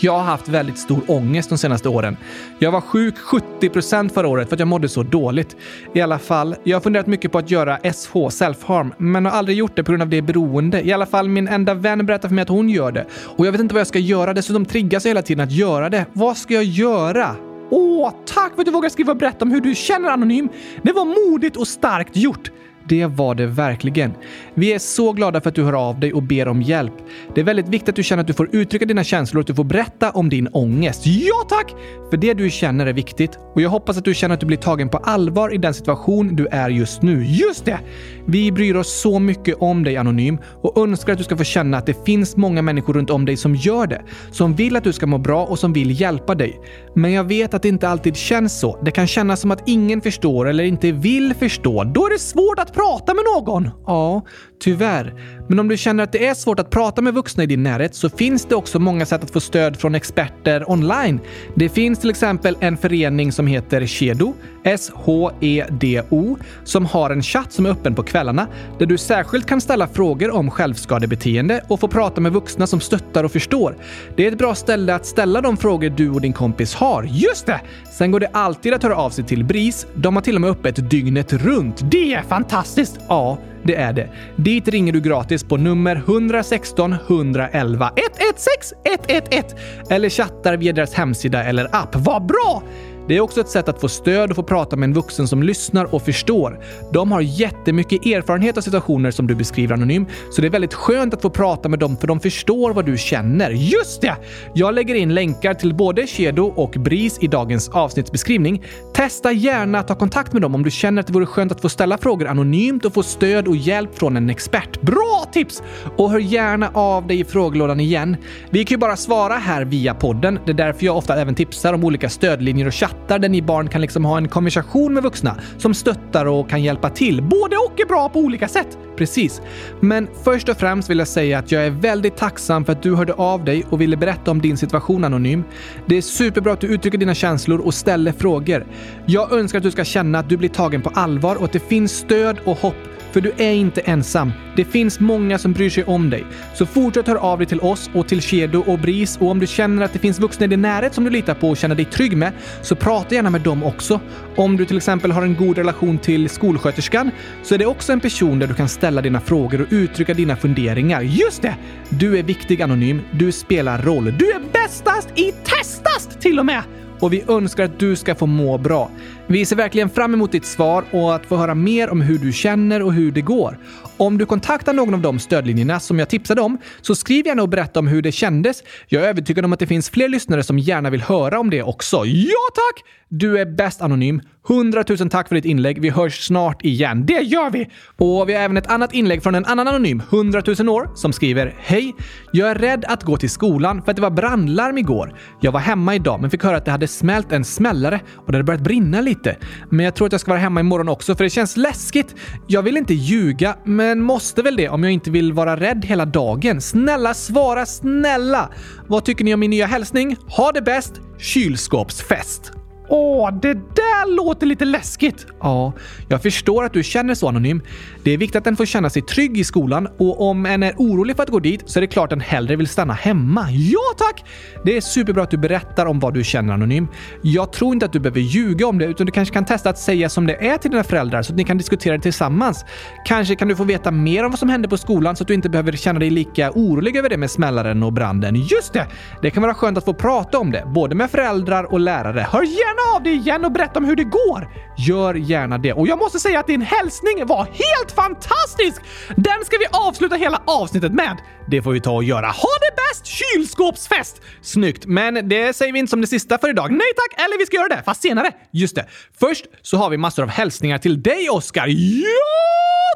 Jag har haft väldigt stor ångest de senaste åren. Jag var sjuk 70% förra året för att jag mådde så dåligt. I alla fall, jag har funderat mycket på att göra SH, self-harm, men har aldrig gjort det på grund av det beroende. I alla fall, min enda vän berättar för mig att hon gör det. Och jag vet inte vad jag ska göra. Dessutom triggas jag hela tiden att göra det. Vad ska jag göra? Åh, tack för att du vågar skriva och berätta om hur du känner Anonym. Det var modigt och starkt gjort. Det var det verkligen. Vi är så glada för att du hör av dig och ber om hjälp. Det är väldigt viktigt att du känner att du får uttrycka dina känslor och att du får berätta om din ångest. Ja tack! För det du känner är viktigt och jag hoppas att du känner att du blir tagen på allvar i den situation du är just nu. Just det! Vi bryr oss så mycket om dig Anonym och önskar att du ska få känna att det finns många människor runt om dig som gör det. Som vill att du ska må bra och som vill hjälpa dig. Men jag vet att det inte alltid känns så. Det kan kännas som att ingen förstår eller inte vill förstå. Då är det svårt att prata med någon. Ja, tyvärr. Men om du känner att det är svårt att prata med vuxna i din närhet så finns det också många sätt att få stöd från experter online. Det finns till exempel en förening som heter Shedo, S-H-E-D-O, som har en chatt som är öppen på kvällarna där du särskilt kan ställa frågor om självskadebeteende och få prata med vuxna som stöttar och förstår. Det är ett bra ställe att ställa de frågor du och din kompis har. Just det! Sen går det alltid att höra av sig till BRIS. De har till och med öppet dygnet runt. Det är fantastiskt! Ja, det är det. Dit ringer du gratis på nummer 116 111 116 111 eller chattar via deras hemsida eller app. Vad bra! Det är också ett sätt att få stöd och få prata med en vuxen som lyssnar och förstår. De har jättemycket erfarenhet av situationer som du beskriver anonym, så det är väldigt skönt att få prata med dem för de förstår vad du känner. Just det! Jag lägger in länkar till både Kedo och BRIS i dagens avsnittsbeskrivning. Testa gärna att ta kontakt med dem om du känner att det vore skönt att få ställa frågor anonymt och få stöd och hjälp från en expert. Bra tips! Och hör gärna av dig i frågelådan igen. Vi kan ju bara svara här via podden. Det är därför jag ofta även tipsar om olika stödlinjer och chatt chattar där ni barn kan liksom ha en konversation med vuxna som stöttar och kan hjälpa till. Både och är bra på olika sätt. Precis. Men först och främst vill jag säga att jag är väldigt tacksam för att du hörde av dig och ville berätta om din situation anonym. Det är superbra att du uttrycker dina känslor och ställer frågor. Jag önskar att du ska känna att du blir tagen på allvar och att det finns stöd och hopp för du är inte ensam. Det finns många som bryr sig om dig. Så fortsätt höra av dig till oss och till Kedo och BRIS och om du känner att det finns vuxna i din närhet som du litar på och känner dig trygg med, så prata gärna med dem också. Om du till exempel har en god relation till skolsköterskan så är det också en person där du kan ställa dina frågor och uttrycka dina funderingar. Just det! Du är viktig Anonym. Du spelar roll. Du är bästast i testast till och med! Och vi önskar att du ska få må bra. Vi ser verkligen fram emot ditt svar och att få höra mer om hur du känner och hur det går. Om du kontaktar någon av de stödlinjerna som jag tipsade om, så skriv gärna och berätta om hur det kändes. Jag är övertygad om att det finns fler lyssnare som gärna vill höra om det också. Ja tack! Du är bäst anonym. 100 000 tack för ditt inlägg. Vi hörs snart igen. Det gör vi! Och vi har även ett annat inlägg från en annan anonym, 100 000 år, som skriver Hej! Jag är rädd att gå till skolan för att det var brandlarm igår. Jag var hemma idag men fick höra att det hade smält en smällare och det hade börjat brinna lite. Men jag tror att jag ska vara hemma imorgon också för det känns läskigt. Jag vill inte ljuga, men men måste väl det om jag inte vill vara rädd hela dagen. Snälla svara snälla! Vad tycker ni om min nya hälsning? Ha det bäst! Kylskåpsfest! Åh, det där låter lite läskigt! Ja, jag förstår att du känner så Anonym. Det är viktigt att den får känna sig trygg i skolan och om en är orolig för att gå dit så är det klart att den hellre vill stanna hemma. Ja tack! Det är superbra att du berättar om vad du känner Anonym. Jag tror inte att du behöver ljuga om det utan du kanske kan testa att säga som det är till dina föräldrar så att ni kan diskutera det tillsammans. Kanske kan du få veta mer om vad som hände på skolan så att du inte behöver känna dig lika orolig över det med smällaren och branden. Just det! Det kan vara skönt att få prata om det, både med föräldrar och lärare. Hör gärna gärna av dig igen och berätta om hur det går. Gör gärna det. Och jag måste säga att din hälsning var helt fantastisk! Den ska vi avsluta hela avsnittet med. Det får vi ta och göra. Ha det bäst kylskåpsfest! Snyggt, men det säger vi inte som det sista för idag. Nej tack, eller vi ska göra det, fast senare. Just det. Först så har vi massor av hälsningar till dig, Oskar. Ja,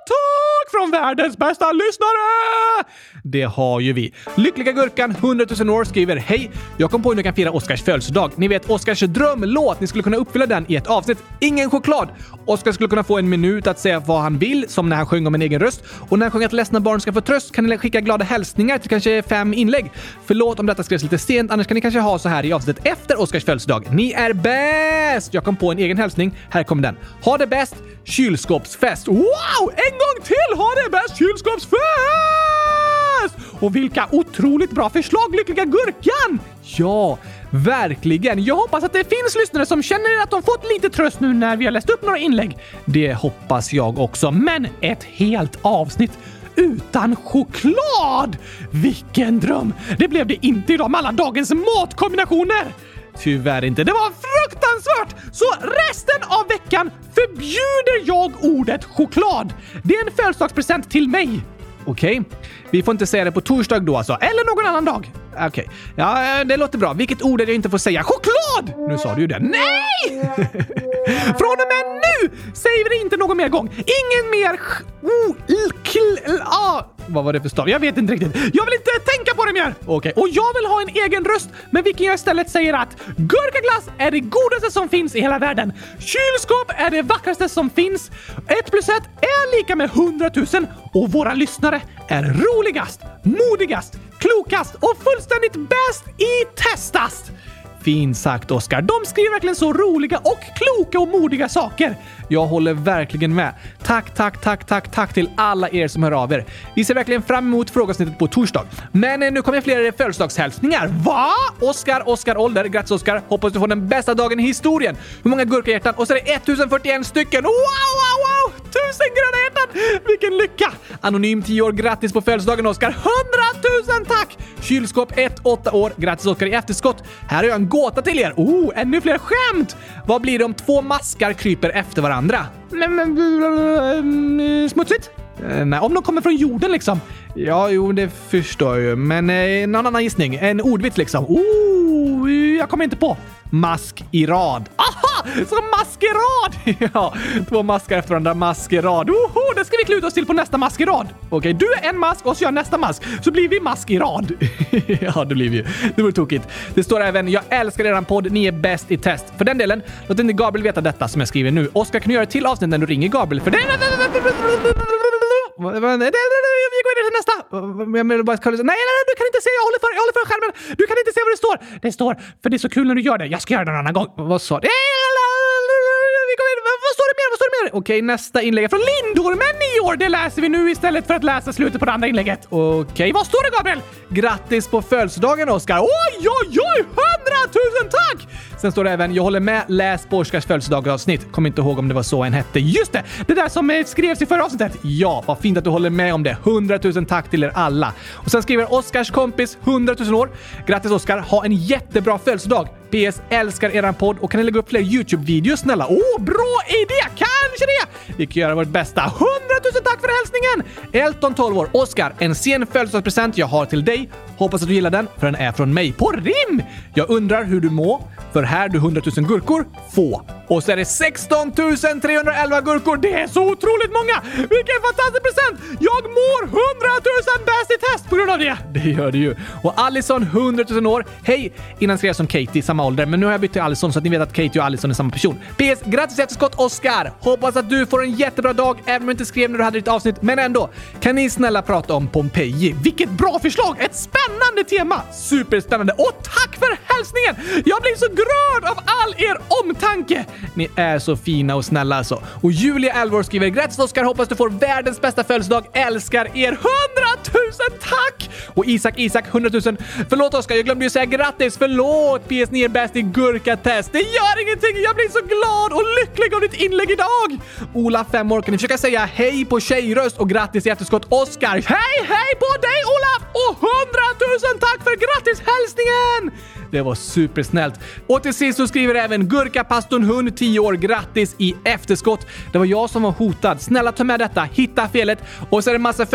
tack! Från världens bästa lyssnare! Det har ju vi. Lyckliga Gurkan, 100 000 år, skriver Hej! Jag kom på hur ni kan fira Oskars födelsedag. Ni vet Oskars drömlåt. Ni skulle kunna uppfylla den i ett avsnitt. Ingen choklad! Oskar skulle kunna få en minut att säga vad han vill, som när han sjöng om en egen röst. Och när han sjöng att ledsna barn ska få tröst kan ni skicka glada hälsningar till kanske fem inlägg. Förlåt om detta skrevs lite sent, annars kan ni kanske ha så här i avsnittet efter Oskars födelsedag. Ni är bäst! Jag kom på en egen hälsning. Här kommer den. Ha det bäst! Kylskåpsfest! Wow! En gång till! Ha det bäst kylskåpsfest! Och vilka otroligt bra förslag, Lyckliga Gurkan! Ja, verkligen. Jag hoppas att det finns lyssnare som känner att de fått lite tröst nu när vi har läst upp några inlägg. Det hoppas jag också. Men ett helt avsnitt utan choklad! Vilken dröm! Det blev det inte idag med alla dagens matkombinationer! Tyvärr inte. Det var fruktansvärt! Så resten av veckan förbjuder jag ordet choklad. Det är en födelsedagspresent till mig. Okej. Okay. Vi får inte säga det på torsdag då alltså? Eller någon annan dag? Okej. Okay. Ja, eh, det låter bra. Vilket ord är det jag inte får säga? Choklad! Nu sa du ju det. Nej! Från och med nu säger vi det inte någon mer gång. Ingen mer... Oh, kl, ah. Vad var det för stav? Jag vet inte riktigt. Jag vill inte tänka på det mer! Okej. Okay. Och jag vill ha en egen röst, men vilken jag istället säger att gurkaglass är det godaste som finns i hela världen. Kylskåp är det vackraste som finns. Ett plus ett är lika med hundratusen och våra lyssnare är roligast, modigast, klokast och fullständigt bäst i testast! Fint sagt, Oskar. De skriver verkligen så roliga och kloka och modiga saker. Jag håller verkligen med. Tack, tack, tack, tack, tack till alla er som hör av er. Vi ser verkligen fram emot frågasnittet på torsdag. Men eh, nu kommer fler födelsedagshälsningar. Va? Oskar, Oskar Ålder. Grattis Oskar! Hoppas du får den bästa dagen i historien. Hur många gurkahjärtan? Och så är det 1041 stycken. Wow, wow, wow! Tusen gröna hjärtan! Vilken lycka! Anonym 10 år. Grattis på födelsedagen Oskar! 100 000 tack! Kylskåp 1 8 år. Grattis Oskar i efterskott. Här har jag en gåta till er. Oh, ännu fler skämt! Vad blir det om två maskar kryper efter varandra? Men, men, smutsigt? Eh, nej, om de kommer från jorden liksom. Ja, jo, det förstår jag ju. Men eh, någon annan gissning? En ordvits liksom? Oh, jag kommer inte på. Mask i rad. Aha! Som maskerad! ja, två maskar efter varandra. Maskerad. Oho, det ska vi kluta oss till på nästa maskerad. Okej, okay, du är en mask och så jag nästa mask. Så blir vi mask i rad. ja, det blir vi ju. Det vore tokigt. Det står även “Jag älskar eran podd. Ni är bäst i test”. För den delen, låt inte Gabriel veta detta som jag skriver nu. Oskar, kan du göra ett till avsnitt när du ringer Gabriel? För det... Vi går vidare till nästa! Jag menar bara, nej, nej, nej, du kan inte se, jag håller för, jag håller för skärmen! Du kan inte se vad det står! Det står, för det är så kul när du gör det. Jag ska göra det en annan gång. Vad sa du? Vad står det mer? Vad står det mer? Okej, nästa inlägg är från Lindormen, 9 år. Det läser vi nu istället för att läsa slutet på det andra inlägget. Okej, vad står det Gabriel? Grattis på födelsedagen Oskar! Oj, oj, oj! Hundratusen tack! Sen står det även “Jag håller med, läs på Oskars födelsedagsavsnitt”. Kommer inte ihåg om det var så en hette. Just det! Det där som eh, skrevs i förra avsnittet. Ja, vad fint att du håller med om det. Hundratusen tack till er alla. Och sen skriver Oskars kompis 100 000 år. Grattis Oskar, ha en jättebra födelsedag! PS älskar eran podd och kan ni lägga upp fler YouTube-videos snälla? Åh, oh, bra idé! Kanske det! Vi kan göra vårt bästa. 100 000 tack för hälsningen! Elton 12 år. Oskar, en sen födelsedagspresent jag har till dig. Hoppas att du gillar den, för den är från mig. På rim! Jag undrar hur du mår, för här du 100 000 gurkor, få. Och så är det 16 311 gurkor. Det är så otroligt många! Vilken fantastisk present! Jag mår 100 000 bäst i test på grund av det! Det gör du ju. Och Allison, 100 000 år. Hej! Innan skrev jag som Katie, samma ålder, men nu har jag bytt till Allison så att ni vet att Katie och Allison är samma person. PS! Grattis i efterskott Oscar! Hoppas att du får en jättebra dag, även om du inte skrev när du hade ditt avsnitt, men ändå. Kan ni snälla prata om Pompeji? Vilket bra förslag! Ett spännande tema! Superspännande! Och tack för hälsningen! Jag blir så grörd av all er omtanke! Ni är så fina och snälla alltså. Och Julia Elvor skriver “Grattis Oskar! Hoppas du får världens bästa födelsedag. Älskar er! 100 000 tack!” Och Isak Isak 100 000 “Förlåt Oskar, jag glömde ju säga grattis. Förlåt! PS ni är bäst i gurkatest. Det gör ingenting! Jag blir så glad och lycklig av ditt inlägg idag!” Ola 5 år kan ni försöka säga hej på tjejröst och grattis i efterskott Oskar. Hej hej på dig Olaf! Och 100 000 tack för grattishälsningen! Det var supersnällt. Och till sist så skriver även Gurkapastorn Hund 10 år grattis i efterskott. Det var jag som var hotad. Snälla ta med detta, hitta felet och så är det massa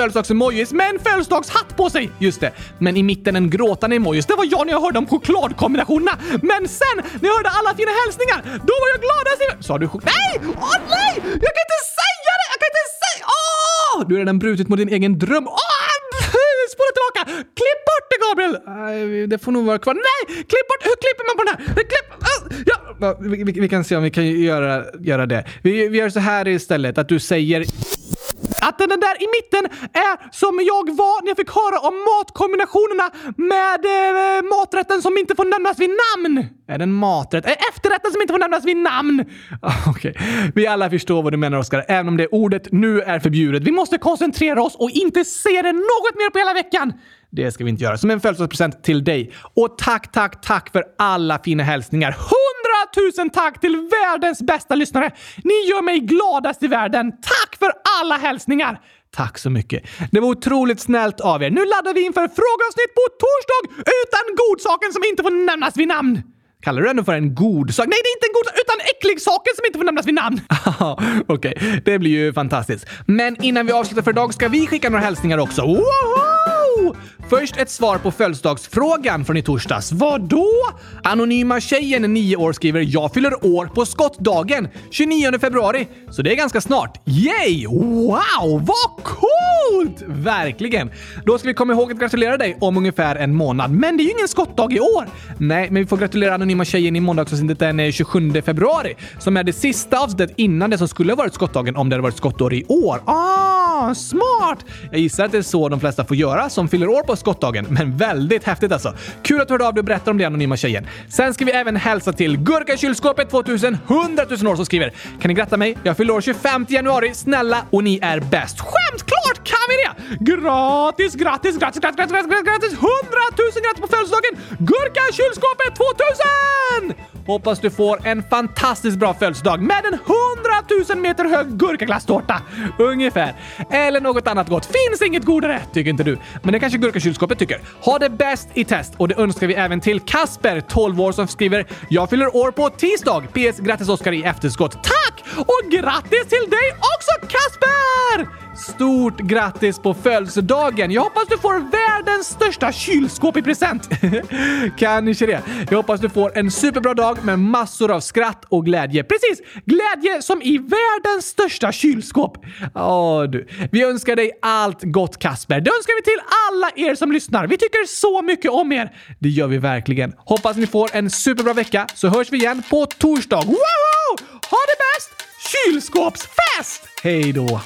kompis med en födelsedagshatt på sig. Just det. Men i mitten en gråtande emojis. Det var jag när jag hörde om chokladkombinationerna. Men sen när jag hörde alla fina hälsningar, då var jag gladast alltså, i... Sa du choklad? Nej! Åh nej! Jag kan inte säga det! Jag kan inte säga... Åh! Du har redan brutit mot din egen dröm. Åh! Spola tillbaka! Klipp bort det, Gabriel! Det får nog vara kvar. Nej! Klipp bort! Hur klipper man på den här? Klipp! Ja, vi, vi, vi kan se om vi kan göra, göra det. Vi, vi gör så här istället, att du säger att den där i mitten är som jag var när jag fick höra om matkombinationerna med eh, maträtten som inte får nämnas vid namn. Är det en maträtt? Är efterrätten som inte får nämnas vid namn. Ah, okej, okay. vi alla förstår vad du menar Oskar, även om det ordet nu är förbjudet. Vi måste koncentrera oss och inte se det något mer på hela veckan. Det ska vi inte göra. Som en födelsedagspresent till dig. Och tack, tack, tack för alla fina hälsningar tusen tack till världens bästa lyssnare! Ni gör mig gladast i världen. Tack för alla hälsningar! Tack så mycket. Det var otroligt snällt av er. Nu laddar vi inför frågeavsnitt på torsdag utan godsaken som inte får nämnas vid namn. Kallar du den för en god sak? Nej, det är inte en god sak, utan äcklig saken som inte får nämnas vid namn. Okej, okay. det blir ju fantastiskt. Men innan vi avslutar för idag ska vi skicka några hälsningar också. Woho! Först ett svar på födelsedagsfrågan från i torsdags. Vadå? Anonyma tjejen, 9 år, skriver “Jag fyller år på skottdagen 29 februari, så det är ganska snart. Yay! Wow, vad coolt! Verkligen! Då ska vi komma ihåg att gratulera dig om ungefär en månad. Men det är ju ingen skottdag i år. Nej, men vi får gratulera Anonyma tjejen i måndagsavsnittet den eh, 27 februari, som är det sista avsnittet innan det som skulle ha varit skottdagen om det hade varit skottår i år. Ah, smart! Jag gissar att det är så de flesta får göra som fyller år på skottdagen, men väldigt häftigt alltså. Kul att du hörde av dig och berättade om det anonyma tjejen. Sen ska vi även hälsa till Gurkakylskåpet 2000 100 000 år som skriver “Kan ni gratta mig? Jag fyller år 25 januari. Snälla och ni är bäst.” Skämtklart kan vi det! Gratis, gratis, gratis, gratis, gratis, gratis, gratis! 100 000 grattis på födelsedagen! Gurkakylskåpet 2000! Hoppas du får en fantastiskt bra födelsedag med en 100 000 meter hög gurkaglasstårta. Ungefär. Eller något annat gott. Finns inget godare, tycker inte du. Men det kanske gurkakylskåpet tycker. Ha det bäst i test och det önskar vi även till Kasper, 12 år, som skriver “Jag fyller år på tisdag. PS grattis Oskar i efterskott. Tack! Och grattis till dig också Kasper! Stort grattis på födelsedagen! Jag hoppas du får världens största kylskåp i present! Kanske det. Jag hoppas du får en superbra dag med massor av skratt och glädje. Precis! Glädje som i världens största kylskåp. Ja du. Vi önskar dig allt gott Kasper. Det önskar vi till alla er som lyssnar. Vi tycker så mycket om er. Det gör vi verkligen. Hoppas ni får en superbra vecka så hörs vi igen på torsdag. Woho! Ha det bäst! Kylskåpsfest! Hej då!